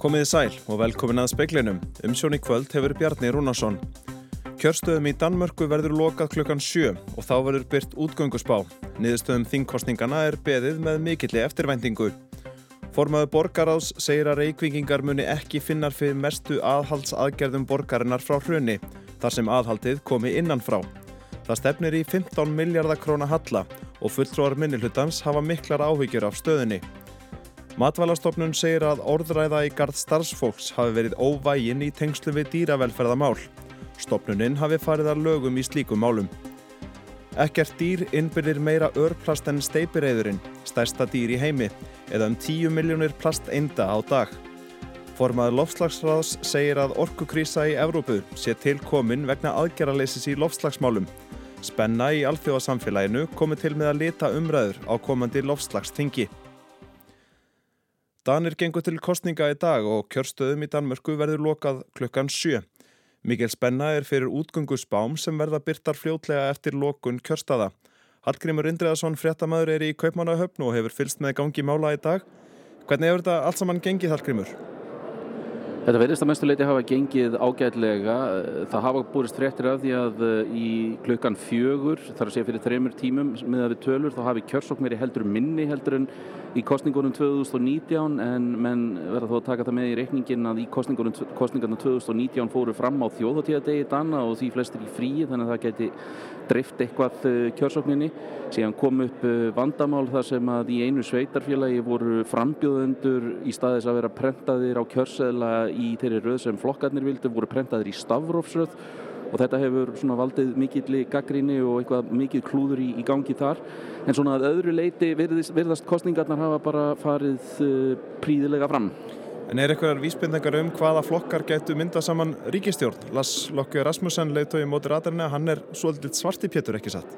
Komiði sæl og velkomin að speiklinum. Umsjón í kvöld hefur Bjarni Rúnarsson. Kjörstöðum í Danmörku verður lokað klukkan 7 og þá verður byrt útgöngusbá. Niðurstöðum þingkostningana er beðið með mikilli eftirvæntingu. Formaðu borgaráðs segir að reykvingingar muni ekki finnar fyrir mestu aðhaldsaðgerðum borgarinnar frá hrunni, þar sem aðhaldið komi innanfrá. Það stefnir í 15 miljardar króna halla og fulltróðar minnilhutans hafa miklar áhyggjur af stöðunni. Matvælastofnun segir að orðræða í gard starfsfólks hafi verið óvægin í tengslu við dýravelferðamál. Stofnuninn hafi farið að lögum í slíkum málum. Ekkert dýr innbyrðir meira örplast enn steipireiðurinn, stærsta dýr í heimi, eða um 10 miljónir plast einda á dag. Formaður lofslagsráðs segir að orkukrísa í Evrópu sé til komin vegna aðgerraleysis í lofslagsmálum. Spenna í alþjóðasamfélaginu komi til með að lita umræður á komandi lofslagstingi. Danir gengur til kostninga í dag og kjörstöðum í Danmörku verður lokað klukkan 7. Mikil spenna er fyrir útgöngusbám sem verða byrtar fljótlega eftir lokun kjörstaða. Hallgrímur Indriðarsson, fréttamaður, er í Kaupmannahöfn og hefur fylst með gangi mála í dag. Hvernig hefur þetta allt saman gengið, Hallgrímur? Þetta verðist að mestuleiti hafa gengið ágætlega. Það hafa búist fréttir af því að eh, í klukkan fjögur, þar að segja fyrir þreymur tímum með að við tölur, þá hafi kjörsók meiri heldur minni heldur en í kostningunum 2019 en menn verða þó að taka það með í reikningin að í kostningunum 2019 fóru fram á þjóðhotíðadegi danna og því flestir í frí þannig að það geti drift eitthvað eh, kjörsókninni. Síðan kom upp eh, vandamál þar sem að í einu sveitarfélagi voru frambjóðendur í staðis að vera prentaðir á kjörseðla í þeirri röð sem flokkarnir vildu voru prentaðir í stafrófsröð og þetta hefur svona valdið mikill gaggríni og eitthvað mikill klúður í, í gangi þar en svona að öðru leiti virðist, virðast kostningarnar hafa bara farið uh, príðilega fram En er eitthvað vísbyndengar um hvaða flokkar getur myndað saman ríkistjórn? Lars Lokki Rasmussen leiðtói móti ratarina, hann er svolítið svarti pétur ekki satt?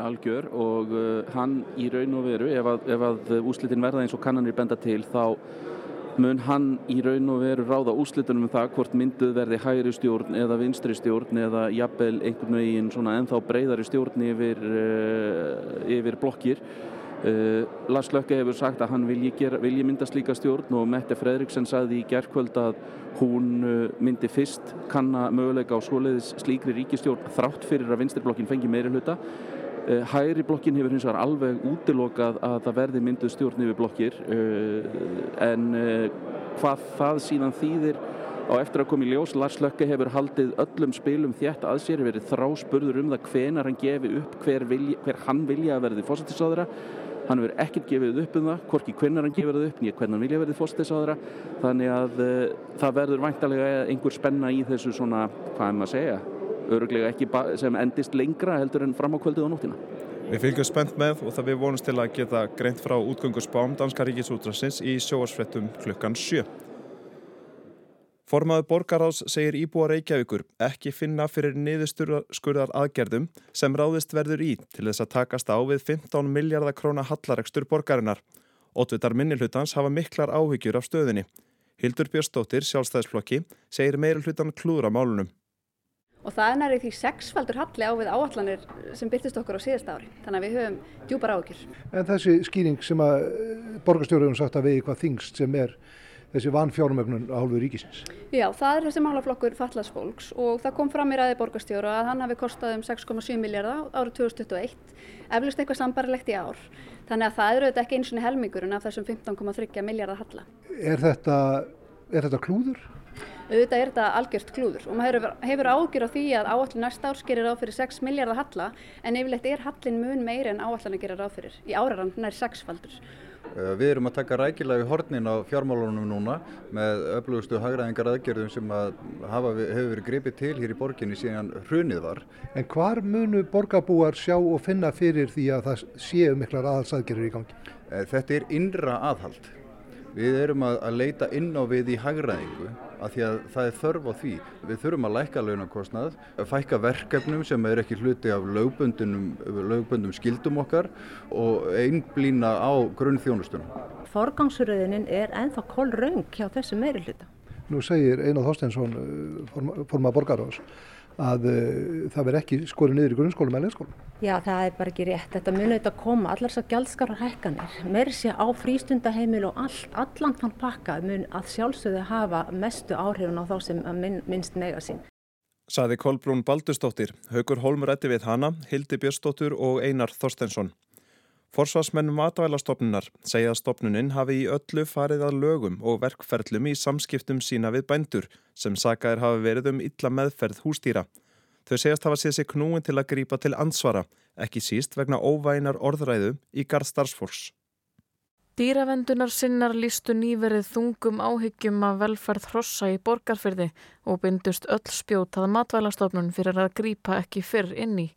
Algjör og uh, hann í raun og veru ef að, ef að úslitin verða eins og kannanir benda til þá mun hann í raun og veru ráða úslitunum um það hvort mynduð verði hægri stjórn eða vinstri stjórn eða jafnvel einhvern veginn svona ennþá breyðari stjórn yfir, uh, yfir blokkir. Uh, Lars Lökke hefur sagt að hann vilji, gera, vilji mynda slíka stjórn og Mette Fredriksen sagði í gerðkvöld að hún uh, myndi fyrst kanna möguleika á svoleiðis slíkri ríkistjórn þrátt fyrir að vinstri blokkin fengi meiri hluta Eh, hægri blokkin hefur hins vegar alveg útilokað að það verði mynduð stjórn yfir blokkir. Eh, en eh, hvað það síðan þýðir á eftir að koma í ljós Lars Lökke hefur haldið öllum spilum þjætt að sér verið þráspurður um það hvenar hann gefi upp hver, vilja, hver hann vilja að verði fósættisáðura hann hefur ekkert gefið upp um það hvorki hvenar hann gefið það upp nýja hvernig hann vilja verði fósættisáðura þannig að það verður væntalega einhver spenna í þessu svona, hvað er maður að segja öruglega ekki sem endist lengra heldur en fram á kvöldið og nóttina. Við fylgjum spennt með og það við vonumst til að geta greint frá útgöngusbám Danska Ríkisútrasins í sjóarsfrettum klukkan 7. Formaður borgaráðs segir íbúa Reykjavíkur ekki finna fyrir niðurskurðar aðgerðum sem ráðist verður í til þess að takast á við 15 miljardar króna hallaregstur borgarinnar. Ótvitar minnilhutans hafa miklar áhyggjur af stöðinni. Hildur Björnsdóttir, sjálfstæðisflokki, segir meirulhutan klúra málunum og það er nærið því sexfaldur halli á við áallanir sem byrtist okkur á síðast ári þannig að við höfum djúpar áhugir. En þessi skýring sem að eh, borgarstjóruðum sagt að við eitthvað þingst sem er þessi vanfjármögnun á hálfu ríkisins? Já, það er þessi málaflokkur fallarsfólks og það kom fram í ræði borgarstjóru að hann hafi kostað um 6,7 miljardar árið 2021, eflust eitthvað sambarilegt í ár. Þannig að það eru þetta ekki eins og helmingurinn af þessum 15,3 miljardar halla. Er þetta, er þetta klúður? Auðvitað er þetta algjört klúður og maður hefur ágjör á því að áallin næsta ár skerir á fyrir 6 miljardar halla en yfirleitt er hallin mun meiri en áallan að gera ráð fyrir í áraran nær 6 faldur. Eh, við erum að taka rækilega hornin á fjármálunum núna með öflugustu hagræðingar aðgerðum sem að hafa, hefur verið gripið til hér í borginni síðan hrunið var. En hvar munu borgarbúar sjá og finna fyrir því að það séu miklar aðhalsaðgerður í gangi? Eh, þetta er innra aðhald. Við erum að, að leita inn á við í hagræðingu af því að það er þörf á því. Við þurfum að læka launakostnað, fækka verkefnum sem er ekki hluti af lögbundum skildum okkar og einblýna á grunnþjónustunum. Forgangsröðinin er ennþá kollraung hjá þessu meiri hluta. Nú segir Einar Þorsteinsson, eh, formað borgaráðs, að uh, það verð ekki skorið niður í grunnskólum eða leikskólum. Já, það er bara ekki rétt. Þetta muni auðvitað koma, allar þessar gjaldskara hækkanir, meiri sé á frístundaheimil og all, allan þann pakka mun að sjálfsögðu hafa mestu áhrifun á þá sem minn, minnst mega sín. Saði Kolbrún Baldustóttir, Haugur Holmur ætti við hana, Hildi Björnstóttur og Einar Þorstensson. Forsvarsmenn matvælastofnunar segja að stofnunin hafi í öllu farið að lögum og verkferðlum í samskiptum sína við bændur sem sagaðir hafi verið um illa meðferð hústýra. Þau segjast hafa séð sig knúin til að grípa til ansvara, ekki síst vegna óvænar orðræðu í garð starfsfólks. Dýravendunar sinnar lístu nýverið þungum áhyggjum af velferð hrossa í borgarfyrði og byndust öll spjótað matvælastofnun fyrir að grípa ekki fyrr inn í.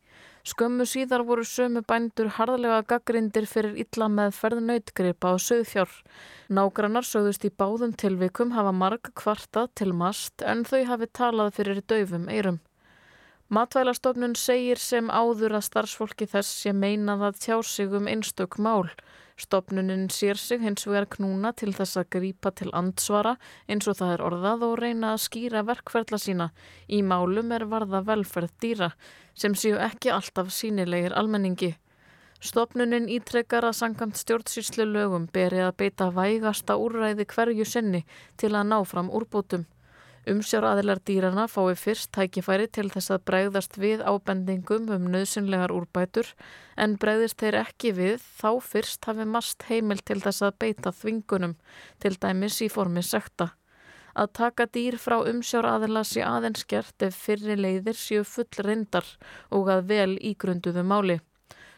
Skömmu síðar voru sömu bændur harðlega gaggrindir fyrir illa með ferðnautgripa og sögðfjár. Nágrannar sögðust í báðum tilvikum hafa marg kvartað til mast en þau hafi talað fyrir döfum eirum. Matvælastofnun segir sem áður að starfsfólki þess sé meinað að tjá sig um einstök mál. Stopnunin sér sig hins vegar knúna til þess að grípa til andsvara eins og það er orðað og reyna að skýra verkferðla sína. Í málum er varða velferð dýra sem séu ekki alltaf sínilegir almenningi. Stopnunin ítrekkar að sangamt stjórnsýslu lögum beri að beita vægasta úrræði hverju sinni til að ná fram úrbótum. Umsjáraðilar dýrana fái fyrst tækifæri til þess að bregðast við ábendingum um nöðsynlegar úrbætur en bregðist þeir ekki við þá fyrst hafi mast heimil til þess að beita þvingunum, til dæmis í formi sekta. Að taka dýr frá umsjáraðila sé aðeins gert ef fyrri leiðir séu full reyndar og að vel ígrunduðu máli.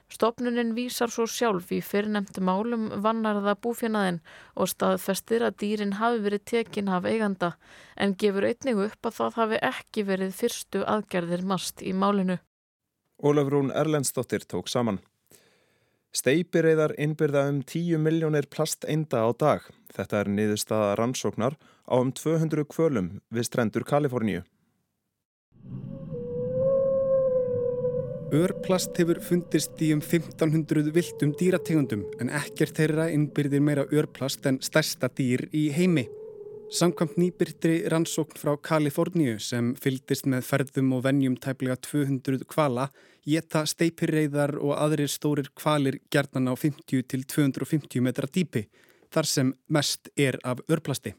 Stopnunin vísar svo sjálf í fyrirnemtu málum vannarða búfjanaðin og staðfestir að dýrin hafi verið tekin af eiganda en gefur einnig upp að það hafi ekki verið fyrstu aðgerðir mast í málinu. Ólafrún Erlendsdóttir tók saman. Steipireyðar innbyrða um 10 miljónir plasteinda á dag. Þetta er niðurstaða rannsóknar á um 200 kvölum við strendur Kaliforníu. Örplast hefur fundist í um 1500 viltum dýrategundum en ekkert þeirra innbyrðir meira örplast en stærsta dýr í heimi. Samkvæmt nýbyrtri rannsókn frá Kaliforníu sem fyldist með ferðum og vennjum tæplega 200 kvala geta steipirreiðar og aðrir stórir kvalir gerðan á 50 til 250 metra dýpi þar sem mest er af örplasti.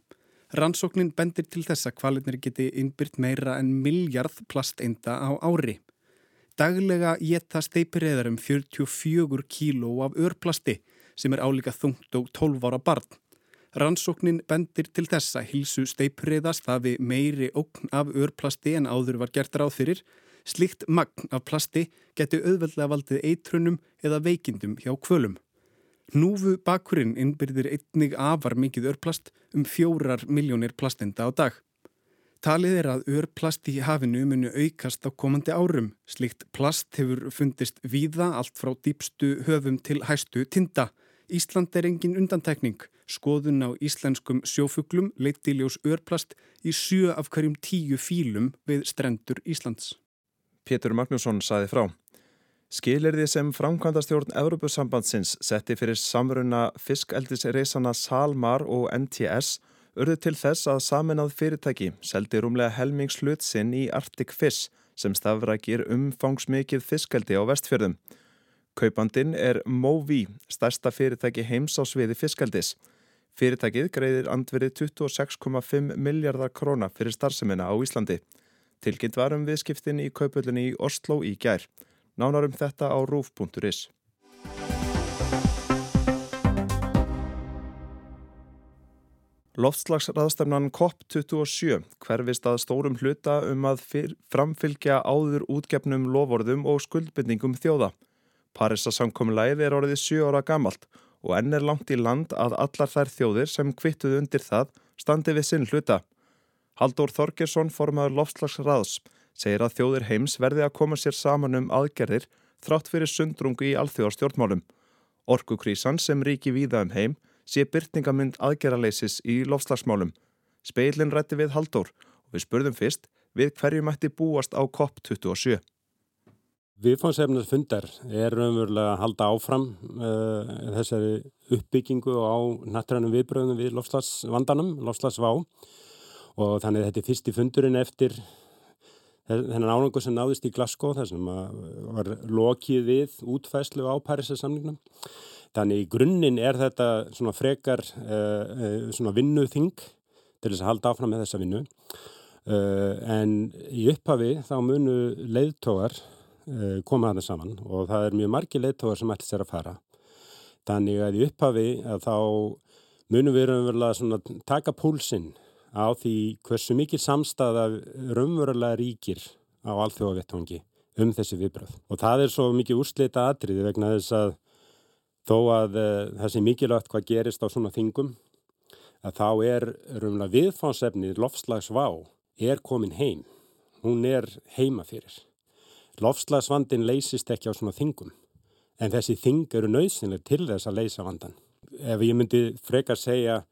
Rannsóknin bendir til þess að kvalinir geti innbyrt meira en miljard plasteinda á ári. Daglega geta steipirreðar um 44 kíló af örplasti sem er álíka þungt og 12 ára barn. Rannsóknin bendir til þessa hilsu steipirreðast hafi meiri ókn af örplasti en áður var gert ráð fyrir. Slikt magn af plasti geti auðveldlega valdið eitrunum eða veikindum hjá kvölum. Núfu bakurinn innbyrðir einnig afar mikið örplast um fjórar miljónir plastenda á dag. Talið er að örplast í hafinu munu aukast á komandi árum. Slikt plast hefur fundist víða allt frá dýpstu höfum til hæstu tinda. Ísland er engin undantækning. Skoðun á íslenskum sjófuglum leiti ljós örplast í sjö af hverjum tíu fílum við strendur Íslands. Pétur Magnússon saði frá. Skilirði sem framkvæmdastjórn Európusambandsins setti fyrir samruna fiskeldisreisana Salmar og NTS urðu til þess að saminað fyrirtæki seldi rúmlega helmings hlut sinn í Arctic Fish sem stafrækir umfangsmikið fiskaldi á vestfjörðum. Kaupandin er Movi, stærsta fyrirtæki heims á sviði fiskaldis. Fyrirtækið greiðir andverið 26,5 miljardar króna fyrir starfseminna á Íslandi. Tilkynnt varum viðskiptin í kaupöldunni í Oslo í gær. Nánarum þetta á rúf.is. Loftslagsraðstefnan COP27 hverfist að stórum hluta um að framfylgja áður útgefnum lovorðum og skuldbindningum þjóða. Parisa samkominlæð er orðið 7 ára gamalt og enn er langt í land að allar þær þjóðir sem kvittuð undir það standi við sinn hluta. Haldur Þorgersson, formadur loftslagsraðs, segir að þjóðir heims verði að koma sér saman um aðgerðir þrátt fyrir sundrungu í alþjóðarstjórnmálum. Orkukrísan sem ríki víða um heim sé byrtingamind aðgerraleysis í lofslagsmálum. Speilin rætti við Haldur og við spurðum fyrst við hverju mætti búast á COP27. Viðfáðsefnars fundar er raunverulega að halda áfram uh, þessari uppbyggingu á nattrænum viðbröðum við lofslagsvandanum, lofslagsvá og þannig þetta er fyrsti fundurinn eftir þennan árangur sem náðist í Glasgow þar sem var lokið við útfæslu á Parísasamningnum. Þannig í grunninn er þetta svona frekar uh, svona vinnuþing til þess að halda áfram með þessa vinnu. Uh, en í upphafi þá munu leiðtógar uh, koma að það saman og það er mjög margi leiðtógar sem ætlir sér að fara. Þannig að í upphafi að þá munum við raunverulega taka púlsinn á því hversu mikil samstæða raunverulega ríkir á alþjóðavettangi um þessi viðbröð. Og það er svo mikið úrslita atriði vegna þess að þó að uh, það sé mikilvægt hvað gerist á svona þingum að þá er raunverulega viðfánsefnið lofslagsvá er komin heim. Hún er heima fyrir. Lofslagsvandin leysist ekki á svona þingum en þessi þing eru nöðsynlega til þess að leysa vandan. Ef ég myndi frekar segja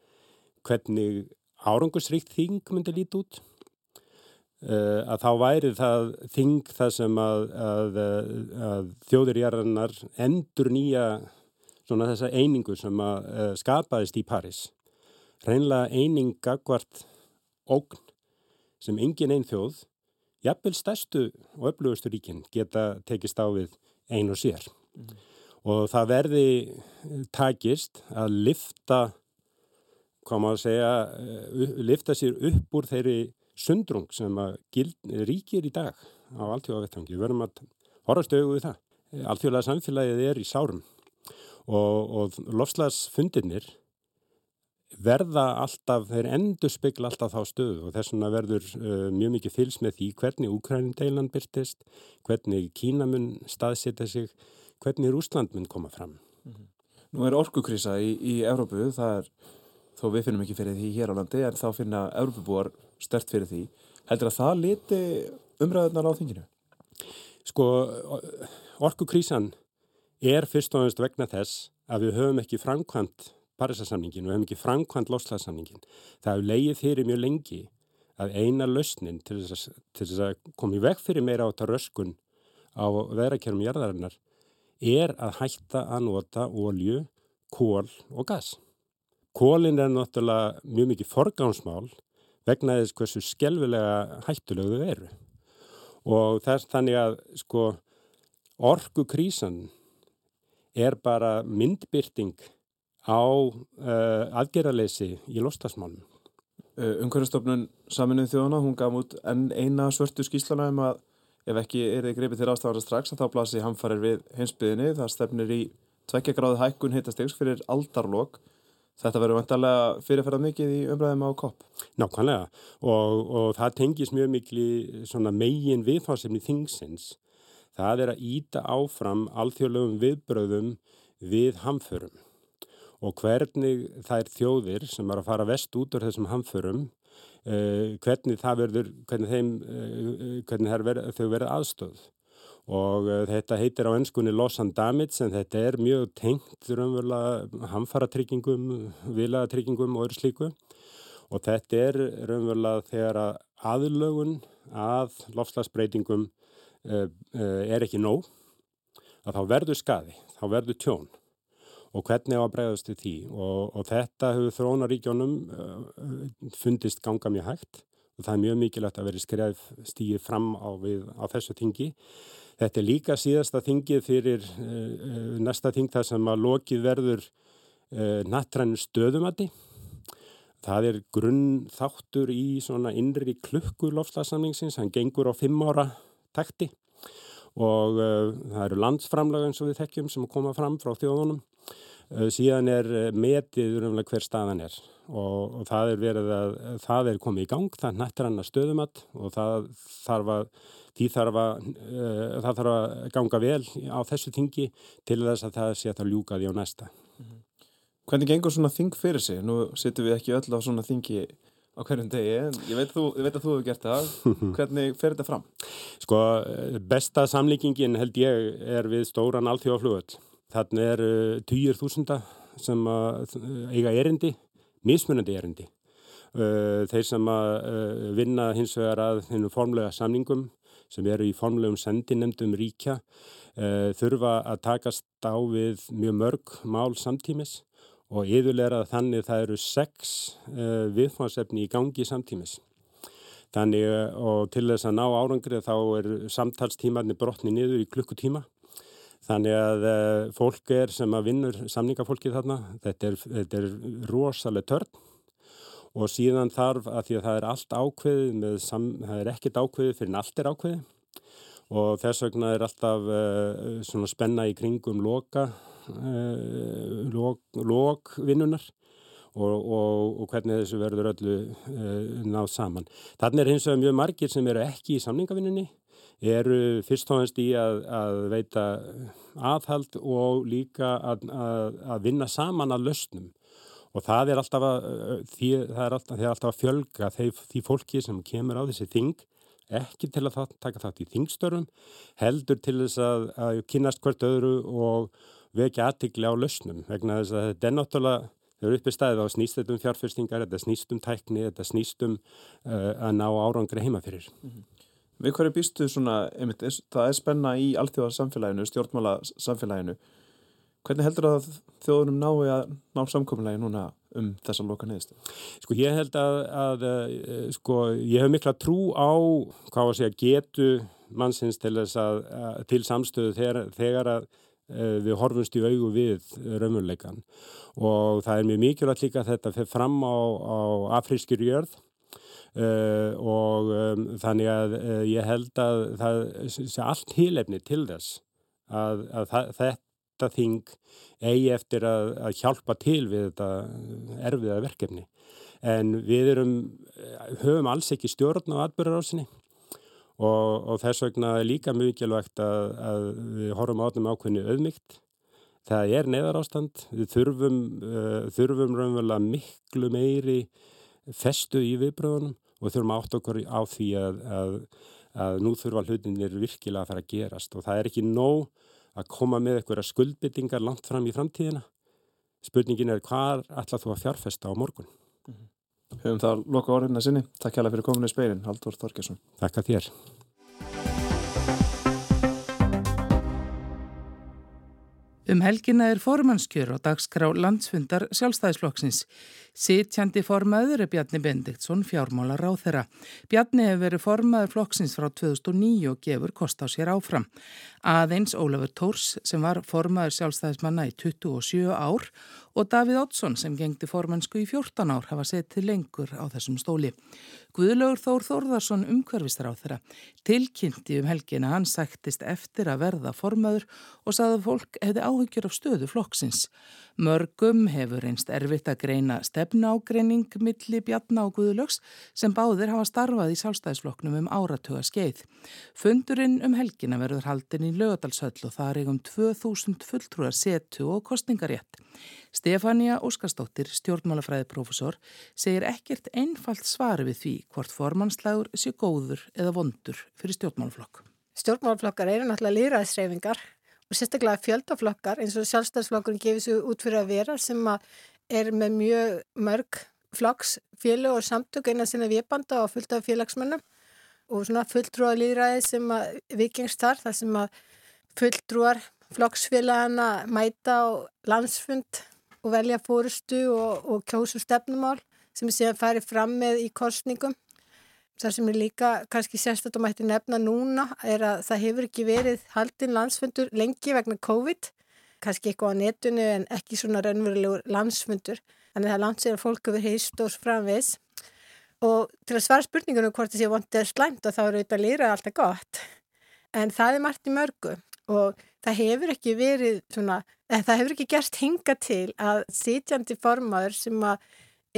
hvernig árangusríkt þing myndi líti út uh, að þá væri það þing það sem að, að, að þjóðirjarðarnar endur nýja svona þessa einingu sem að uh, skapaðist í Paris reynlega eininga hvart ógn sem engin einn þjóð jafnvel stærstu og öflugustu ríkin geta tekist á við einn og sér mm. og það verði takist að lifta hvað maður segja, uh, lifta sér upp úr þeirri sundrung sem að gild, ríkir í dag á alltjóðavettangi. Við verðum að horfast auðvitað. Alltjóðlega samfélagið er í sárum og, og lofslagsfundirnir verða alltaf, þeir endur spekla alltaf þá stöðu og þess vegna verður uh, mjög mikið fylgs með því hvernig Úkrænindeilan byrtist, hvernig Kínamun staðsita sig, hvernig Rúsland mun koma fram. Mm -hmm. Nú er orkukrísa í, í Evrópu, það er þó við finnum ekki fyrir því hér á landi en þá finna Európabúar stert fyrir því heldur að það liti umræðunar á þinginu? Sko, orkukrísan er fyrst og ennast vegna þess að við höfum ekki framkvæmt Parísasamningin, við höfum ekki framkvæmt Loslassamningin. Það hefur leiðið fyrir mjög lengi að eina lausnin til þess að, til þess að komi veg fyrir meira á þetta röskun á veðrakjörum jarðarinnar er að hætta að nota ólju, kól og gas. Kólinn er náttúrulega mjög mikið forgámsmál vegna þess hversu skelvilega hættulegu þau eru. Og þess þannig að sko orkukrísan er bara myndbyrting á uh, aðgerraleysi í lostasmálum. Uh, Umhverfstofnun saminuð þjóðana, hún gaf út enn eina svörtu skýslana um að ef ekki er þið greipið til ástafara strax að þá blasi hamfarir við heimsbyðinni. Það stefnir í tvekkja gráði hækkun hittastegs fyrir aldarlokk. Þetta verður vantarlega fyrirferðað mikið í umræðum á kopp. Nákvæmlega og, og það tengis mjög miklu megin viðfáðsefni þingsins. Það er að íta áfram alþjóðlegum viðbröðum við hamförum. Og hvernig er þjóðir sem er að fara vest út úr þessum hamförum, eh, hvernig, verður, hvernig, þeim, eh, hvernig verið, þau verður aðstöð og uh, þetta heitir á ennskunni loss and damage en þetta er mjög tengt raunverulega hamfaratryggingum, vilaðatryggingum og öðru slíku. Og þetta er raunverulega þegar að aðlögun að lofslagsbreytingum er ekki nóg að þá verður skadi, þá verður tjón. Og hvernig á að bregðast til því? Og, og þetta hefur þrónaríkjónum fundist ganga mjög hægt. Og það er mjög mikilvægt að veri skref stíið fram á, við, á þessu tingi Þetta er líka síðasta þingið fyrir uh, næsta þing þar sem að lokið verður uh, nattrænu stöðumati. Það er grunn þáttur í svona innri klukku lofslagssamningsins, hann gengur á fimm ára takti og uh, það eru landsframlega eins og við þekkjum sem koma fram frá þjóðunum. Síðan er metið umlega hver staðan er og, og það er verið að það er komið í gang, það er nattræna stöðumat og það þarf að Þarf að, uh, það þarf að ganga vel á þessu þingi til þess að það sé að það ljúka því á næsta. Mhm. Hvernig gengur svona þing fyrir sig? Nú sittum við ekki öll á svona þingi á hverjum degi, ég veit, þú, ég veit að þú hefur gert það. Hvernig fer þetta fram? Sko, besta samlíkingin held ég er við stóran alþjóðaflugöld. Þannig er týjur þúsunda sem eiga erindi, mismunandi erindi. Uh, þeir sem að uh, vinna hins vegar að hennu formlega samningum sem eru í formlegum sendinemdum ríkja þurfa að takast á við mjög mörg mál samtímis og yðurlega þannig það eru sex uh, viðfáðsefni í gangi samtímis. Þannig og til þess að ná árangrið þá er samtalstímanni brotni niður í klukkutíma. Þannig að fólk er sem að vinnur samningafólkið þarna, þetta er, þetta er rosalega törn og síðan þarf að því að það er allt ákveðið, það er ekkert ákveðið fyrir en allt er ákveðið og þess vegna er alltaf uh, spenna í kringum loka, uh, lok, lokvinnunar og, og, og hvernig þessu verður öllu uh, náð saman. Þannig er hins vegar mjög margir sem eru ekki í samningavinnunni, eru fyrst og hannst í að, að veita aðhald og líka að, að, að vinna saman að lausnum og það er alltaf að, því, það er alltaf, er alltaf fjölga því, því fólki sem kemur á þessi þing ekki til að það, taka þátt í þingstörfum heldur til þess að kynast hvert öðru og vekja aðtikli á lausnum vegna þess að þetta er náttúrulega þau eru uppið staðið á snýst um fjárfyrstingar, þetta um tækni, þetta snýst um uh, að ná árangri heima fyrir. Mm -hmm. Við hverju býstu svona, einmitt, það er spenna í allþjóða samfélaginu, stjórnmála samfélaginu Hvernig heldur það að þjóðunum nái að ná samkominlega núna um þessa loka neðist? Sko ég held að, að eh, sko ég hef mikla trú á hvað að segja getu mannsins til þess að, að til samstöðu þegar, þegar að við horfumst í augu við raunveruleikan og það er mjög mikilvægt líka að þetta fyrir fram á, á afrískir jörð. Uh, og um, þannig að uh, ég held að það sé allt hílefni til þess að, að það, þetta þing eigi eftir að, að hjálpa til við þetta erfiða verkefni. En við erum, höfum alls ekki stjórn á atbyrjarásinni og, og þess vegna er líka mikilvægt að, að við horfum átnum ákveðinu auðmygt. Það er neðar ástand, við þurfum, uh, þurfum raunverulega miklu meiri festu í viðbröðunum og þurfum átt okkur á því að, að, að nú þurfa hlutinir virkilega að fara að gerast og það er ekki nóg að koma með eitthvað skuldbyttingar langt fram í framtíðina. Spurningin er hvað ætlað þú að fjárfesta á morgun? Mm -hmm. Höfum það loka orðina sinni. Takk það fyrir kominu í speilin, Haldur Þorkesson. Takk að þér. Um helgina er formannskjör og dagskrá landsfundar sjálfstæðisflokksins. Sittjandi formaður er Bjarni Bendiktsson fjármálar á þeirra. Bjarni hefur verið formaður flokksins frá 2009 og gefur kost á sér áfram. Aðeins Ólafur Tórs sem var formaður sjálfstæðismanna í 27 ár og Davíð Oddsson sem gengdi formannsku í 14 ár hafa setið lengur á þessum stóli. Guðlaugur Þór Þórðarsson umhverfistar á þeirra tilkynnti um helgina hann sættist eftir að verða formaður og saði að fólk hefði áhyggjur af stöðu flokksins. Mörgum hefur einst erfitt að greina stefnágreining milli Bjarná og Guðlaugs sem báðir hafa starfað í sálstæðisflokknum um áratuga skeið. Fundurinn um helgina verður haldin í lögadalshöll og það er eigum 2000 fulltrúar setu og kostningarétt. Stefania Óskarsdóttir, stjórnmálafræðiprofessor, segir ekkert einfalt svar við því hvort formannslægur sé góður eða vondur fyrir stjórnmálaflokk. Stjórnmálaflokkar eru náttúrulega líraðsreyfingar og sérstaklega fjöldaflokkar eins og sjálfstæðsflokkurinn gefur sér út fyrir að vera sem að er með mjög mörg flokks fjölu og samtök eina sinna viðbanda og fullt af félagsmönnum og svona fulltrúar líðræði sem að vikingst þar, sem að fulltrúar flokksfélagana mæta á landsfund og velja fórustu og, og kjósu stefnumál sem séðan færi fram með í korsningum. Það sem er líka kannski sérstaklega mætti nefna núna er að það hefur ekki verið haldinn landsfundur lengi vegna COVID, kannski eitthvað á netunu en ekki svona raunverulegur landsfundur. Þannig að það landsir að fólk hefur heist og framvegs og til að svara spurningunum hvort það sé vondið er slæmt og þá eru þetta lýrað alltaf gott. En það er margt í mörgu. Og það hefur ekki verið svona, það hefur ekki gerst hinga til að sitjandi formaður sem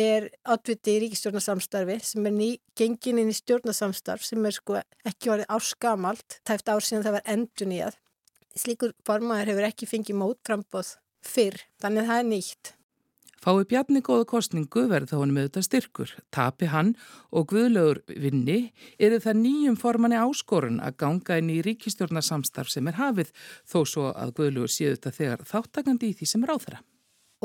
er átviti í ríkistjórnarsamstarfi sem er ný gengin inn í stjórnarsamstarf sem er sko ekki orðið áskamalt tæft ár síðan það var endun í að slíkur formaður hefur ekki fengið mótframbóð fyrr, þannig að það er nýtt Fái Bjarni góða kostningu verð þá hann með þetta styrkur. Tapi hann og Guðlaugur vinni eru það nýjum formanni áskorun að ganga inn í ríkistjórnarsamstarf sem er hafið þó svo að Guðlaugur séu þetta þegar þáttakandi í því sem er á þeirra.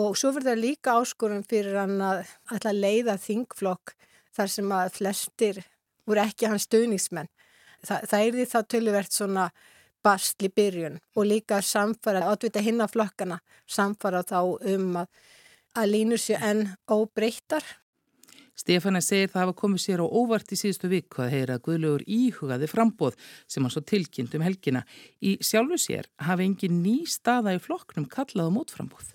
Og svo verður það líka áskorun fyrir hann að alltaf leiða þingflokk þar sem að flestir voru ekki hans stöðningsmenn. Þa, það er því þá töluvert svona bastli byrjun og líka samfara, átvita hinn af flokkana, samfara þá um að að línur séu enn óbreyttar. Stefana segir það hafa komið sér á óvart í síðustu viku að heyra Guðlaugur íhugaði frambóð sem hann svo tilkynnt um helgina. Í sjálfu sér hafi engin ný staða í flokknum kallað á mótframbóð.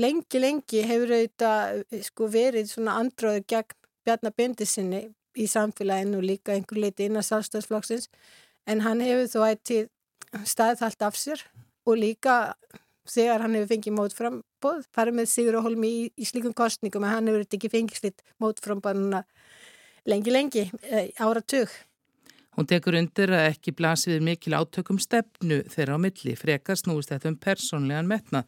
Lengi, lengi hefur auðvitað sko, verið svona andröður gegn Bjarnabindi sinni í samfélaginu og líka einhver leiti innan sálstæðsflokksins en hann hefur þó ætti staðið allt af sér og líka þegar hann hefur fengið mótframbóð farið með Sigur og Holmi í, í slíkum kostningum en hann hefur ekki fengið slitt mótframbóðuna lengi lengi eh, áratug. Hún tekur undir að ekki blasið mikil átökum stefnu þeirra á milli, frekar snúist þetta um persónlegan metna.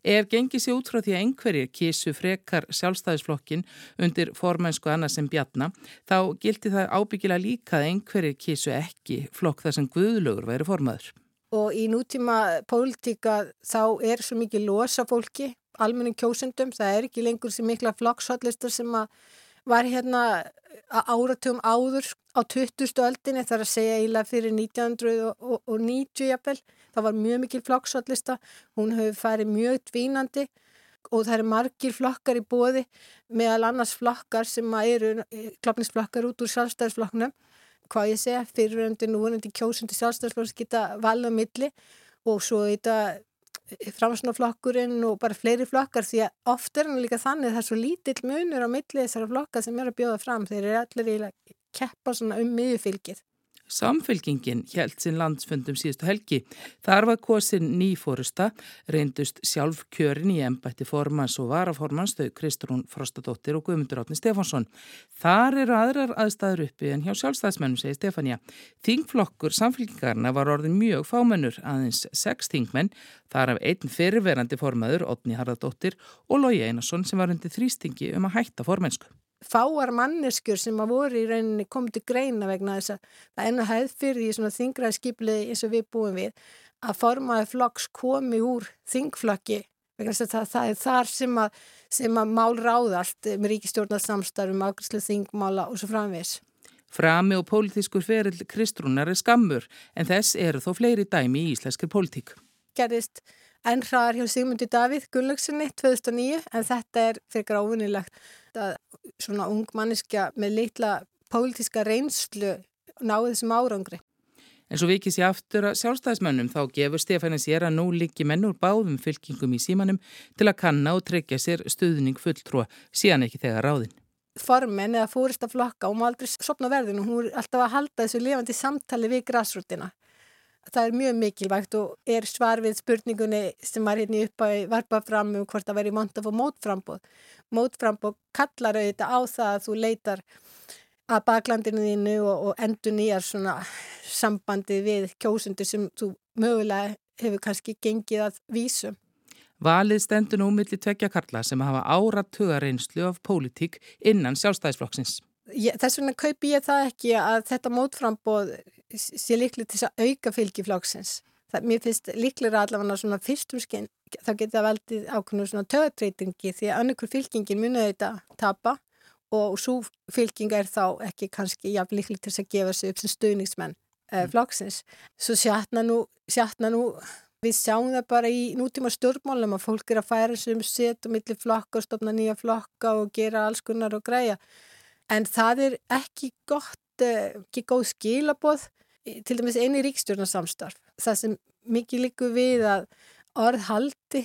Ef gengið sér út frá því að einhverjir kísu frekar sjálfstæðisflokkin undir formænsku annars sem bjarna, þá gildi það ábyggilega líka að einhverjir kísu ekki flokk þar sem guðlugur væri formaður. Og í nútíma pólitíka þá er svo mikið losa fólki, almenning kjósendum, það er ekki lengur sem mikla flokkshotlistar sem var hérna áratugum áður á 20. öldinni þar að segja eiginlega fyrir 1990 jafnvel. Það var mjög mikil flokkshottlista, hún hefur farið mjög dvínandi og það eru margir flokkar í bóði meðal annars flokkar sem eru eh, klopnisflokkar út úr sjálfstæðisflokknum. Hvað ég segja, fyrirvendur núverandi kjósundi sjálfstæðisflokks geta valið á milli og svo þetta framsnaflokkurinn og bara fleiri flokkar því að oft er hann líka þannig það er svo lítill munur á millið þessara flokkar sem er að bjóða fram. Þeir eru allir í að keppa um miðjufylgið Samfylkingin held sinn landsfundum síðustu helgi. Þar var kosin nýfórusta, reyndust sjálf kjörin í embætti formans og varaformans þau Kristrún Frostadóttir og Guðmundur Átni Stefánsson. Þar eru aðrar aðstæður uppi en hjá sjálfstæðismennum, segi Stefania. Þingflokkur samfylkingarna var orðin mjög fámennur, aðeins sex þingmenn, þar af einn fyrirverandi formaður, Otni Harðardóttir og Lói Einarsson sem var undir þrýstingi um að hætta formensku fáar manneskjur sem að voru í rauninni komið til greina vegna þess að það enna hæð fyrir því svona þingraði skiplið eins og við búum við að formaði flokks komi úr þingflokki vegna þess að það, það er þar sem að, sem að mál ráðalt með ríkistjórnarsamstarfum, ákvæmslu þingmála og svo framvis. Frami og pólitískur ferill Kristrúnar er skammur en þess eru þó fleiri dæmi í íslenskir pólitík. Gerðist enn hraðar hjá Sigmundi Davíð Gunnlaugssoni 2009 en þetta er fyrir gráðunilegt að svona ung manniska með litla pólitíska reynslu náðu þessum árangri. En svo vikið sér aftur að sjálfstæðismönnum þá gefur Stefani sér að nú líki menn úr báðum fylkingum í símanum til að kanna og tryggja sér stuðning fulltrúa síðan ekki þegar ráðin. Formen eða fórista flokka og má aldrei sopna verðinu, hún er alltaf að halda þessu lifandi samtali við græsrútina það er mjög mikilvægt og er svar við spurningunni sem var hérna upp að varpa fram um hvort það væri mont að få mótframbóð. Mótframbóð kallar auðvitað á það að þú leitar að baklandinu þínu og, og endur nýjar svona sambandi við kjósundu sem þú mögulega hefur kannski gengið að vísum. Valið stendur nú millir tvekja karla sem hafa áratugareynslu af pólitík innan sjálfstæðisflokksins. Þess vegna kaupi ég það ekki að þetta mótframbóð sé líklega til þess að auka fylgiflokksins. Það, mér finnst líklega allavega svona fyrstum skinn, þá getur það veldið ákveðinu svona töðatreitingi því að annarkur fylgingin munið þetta tapa og svo fylginga er þá ekki kannski jafn líklega til þess að gefa sig upp sem stuðningsmenn eh, mm. flokksins. Svo sjatna nú, sjatna nú, við sjáum það bara í nútíma stjórnmálum að fólk er að færa sem set og millir flokka og stopna nýja flokka og gera alls kunnar og græja. En það er ekki gott, ekki góð skilaboð til dæmis eini ríkstjórnarsamstarf það sem mikið líku við að orð haldi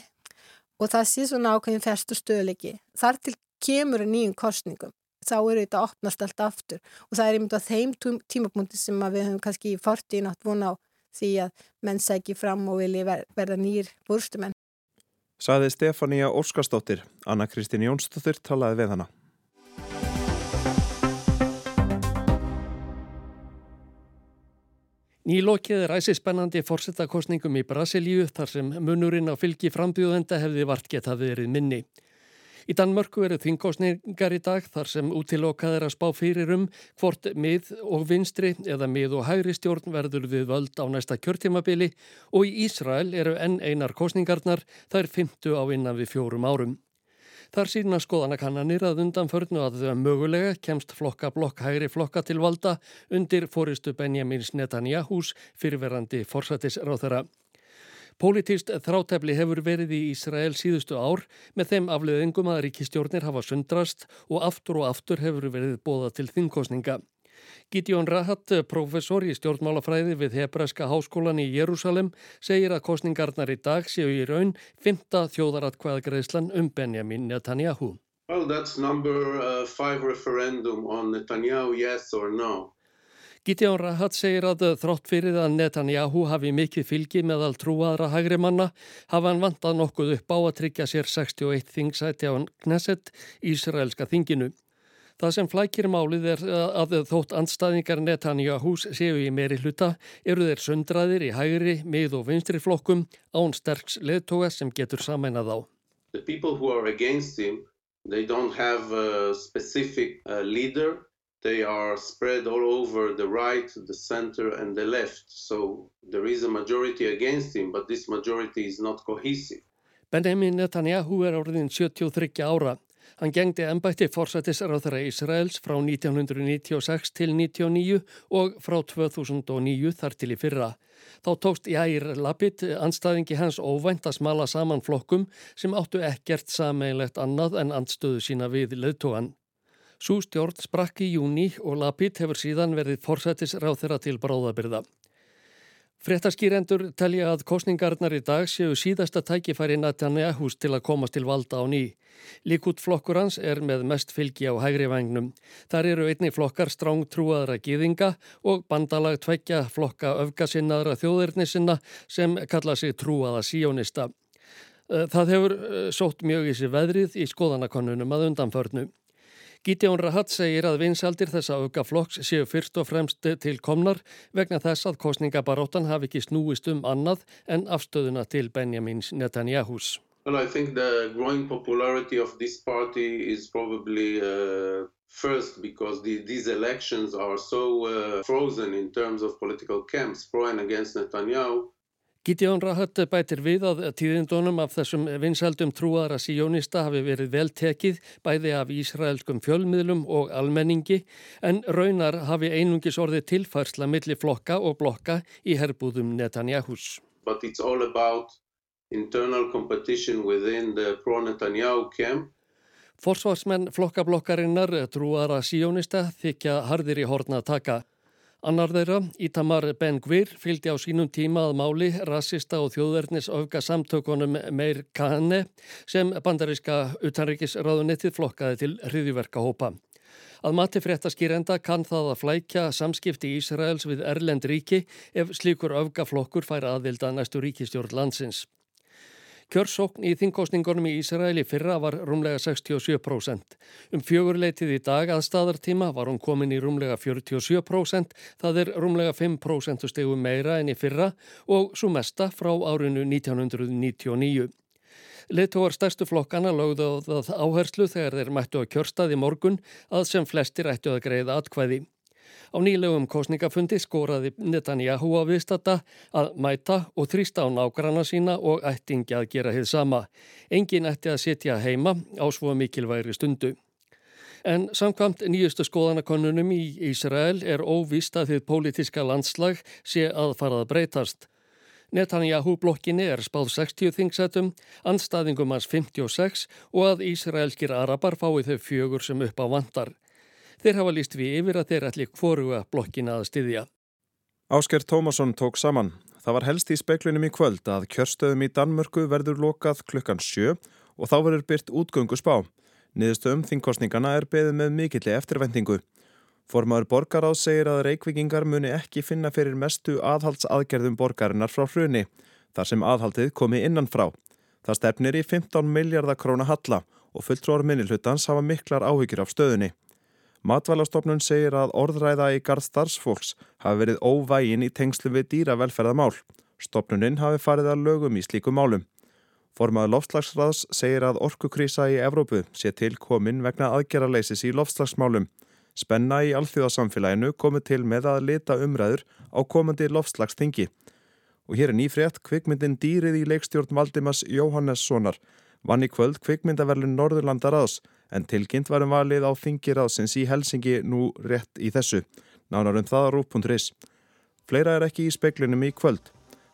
og það sé svona ákveðin fest og stöðleiki þar til kemur nýjum kostningum þá eru þetta opnast allt aftur og það er einmitt á þeim tímapunkti sem við höfum kannski í fortíðin átt vona á því að menn sækir fram og vilji verða nýjir búrstumenn. Saði Stefania Óskarsdóttir, Anna Kristín Jónsdóttir talaði við hana. Nýlokið er æsispennandi fórsettakostningum í Brasilíu þar sem munurinn á fylgi frambjóðenda hefði vart geta verið minni. Í Danmörku eru þingkostningar í dag þar sem útilokað er að spá fyrir um hvort mið og vinstri eða mið og hægri stjórn verður við völd á næsta kjörtímabili og í Ísrael eru enn einar kostningarnar þær 50 á innan við fjórum árum. Þar sína skoðanakannanir að undan förnu að þau mögulega kemst flokka blokk hægri flokka til valda undir fóristu Benjamins Netanyahús fyrirverandi forsættisráþara. Politist þrátefli hefur verið í Ísrael síðustu ár með þeim afleðingum að ríkistjórnir hafa sundrast og aftur og aftur hefur verið bóða til þingkostninga. Gideon Rahat, professor í stjórnmálafræði við Hebraska háskólan í Jérúsalem, segir að kostningarnar í dag séu í raun fymta þjóðaratkvæðagreðslan um Benjamin Netanyahu. Well, that's number uh, five referendum on Netanyahu, yes or no. Gideon Rahat segir að þrótt fyrir að Netanyahu hafi mikið fylgi meðal trúaðra hægri manna hafa hann vantað nokkuð upp á að tryggja sér 61 þingsæti á Knesset Ísraelska þinginu. Það sem flækir málið er að þótt andstæðingar Netanyahus séu í meiri hluta eru þeir sundraðir í hægri, mið og vinstri flokkum án sterks leðtóa sem getur samænað á. The people who are against him, they don't have a specific uh, leader they are spread all over the right, the center and the left. So there is a majority against him, but this majority is not cohesive. Benjamin Netanyahu er orðin 73 ára. Hann gengdi ennbætti forsættisráþara Ísraels frá 1996 til 1999 og frá 2009 þar til í fyrra. Þá tókst Jair Lapid anstæðingi hans óvænt að smala saman flokkum sem áttu ekkert sameinlegt annað en andstöðu sína við leðtóan. Sú stjórn sprakk í júni og Lapid hefur síðan verið forsættis ráð þeirra til bráðabyrða. Frettaskýrendur telja að kostningarnar í dag séu síðasta tækifæri Netanyahus til að komast til valda á ný. Líkút flokkur hans er með mest fylgi á hægri vagnum. Þar eru einni flokkar stráng trúaðra gýðinga og bandalag tveggja flokka öfgasinnaðra þjóðirnisinna sem kalla sig trúaða síjónista. Það hefur eh, sótt mjög í sig veðrið í skoðanakonunum að undanförnu. Gítjón Rahat segir að vinsaldir þessa auka flokks séu fyrst og fremst til komnar vegna þess að kostningabaróttan hafi ekki snúist um annað en afstöðuna til Benjamins Netanyahus. Well, I think the growing popularity of this party is probably uh, first because the, these elections are so uh, frozen in terms of political camps pro and against Netanyahu Gideon Rahat bætir við að tíðindunum af þessum vinsaldum trúaðra síjónista hafi verið vel tekið bæði af Ísraelskum fjölmiðlum og almenningi en raunar hafi einungis orðið tilfærsla millir flokka og blokka í herbúðum Netanyahus. But it's all about internal competition within the pro-Netanyahu camp. Forsvarsmenn flokkablokkarinnar trúaðra síjónista þykja harðir í horna taka. Annar þeirra, Ítamar Ben Gvir, fylgdi á sínum tíma að máli rassista og þjóðverðnis öfga samtökunum Meir Kahane sem bandaríska utanrikisráðunettið flokkaði til hriðjverka hópa. Að mati fréttaskýrenda kann það að flækja samskipti Ísraels við Erlend ríki ef slíkur öfgaflokkur fær aðvilda næstu ríkistjórn landsins. Kjörsókn í þingkostningunum í Ísraeli fyrra var rúmlega 67%. Um fjögurleitið í dag að staðartíma var hún komin í rúmlega 47%, það er rúmlega 5% stegu meira enn í fyrra og svo mesta frá árinu 1999. Leittóar stærstu flokkana lögðu á það áherslu þegar þeir mættu að kjörstaði morgun að sem flestir ættu að greiða atkvæði. Á nýlegum kostningafundi skoraði Netanyahu á viðstata að mæta og þrýsta á nágranna sína og ættingi að gera hið sama. Engin ætti að sitja heima á svo mikilvægri stundu. En samkvamt nýjustu skoðanakonunum í Ísrael er óvist að þið pólitiska landslag sé að farað breytast. Netanyahu blokkinni er spáð 60 þingsætum, anstaðingum hans 56 og að Ísraelskir arabar fái þau fjögur sem upp á vandar. Þeir hafa líst við yfir að þeir ætli hvoruga blokkina að styðja. Ásker Tómasson tók saman. Það var helst í speklinum í kvöld að kjörstöðum í Danmörku verður lokað klukkan sjö og þá verður byrt útgöngu spá. Niðurstöðum þingkostningana er beðið með mikilli eftirvendingu. Formaður borgaráð segir að reikvikingar muni ekki finna fyrir mestu aðhaldsaðgerðum borgarinnar frá hruni, þar sem aðhaldið komi innan frá. Það stefnir í 15 miljardar króna halla og fulltrór minnilhutans hafa miklar áhyggjur af stöðunni. Matvælastofnun segir að orðræða í garð starfsfólks hafi verið óvægin í tengslu við dýravelferðamál. Stofnuninn hafi farið að lögum í slíku málum. Formaður loftslagsraðs segir að orkukrísa í Evrópu sé til komin vegna aðgerraleysis í loftslagsmálum. Spenna í alþjóðasamfélaginu komið til með að leta umræður á komandi loftslagstingi. Og hér er nýfrétt kvikmyndin Dýrið í leikstjórn Valdimas Jóhannessonar vann í kvöld kvikmyndaverlun Norðurlandaraðs en tilkynnt varum valið á þingiráðsins í Helsingi nú rétt í þessu. Nánar um það á rúp.is. Fleira er ekki í speklinum í kvöld.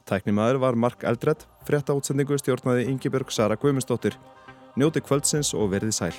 Tæknimaður var Mark Eldred, frétta útsendingu stjórnaði Ingeborg Sara Guimundsdóttir. Njóti kvöldsins og verði sæl.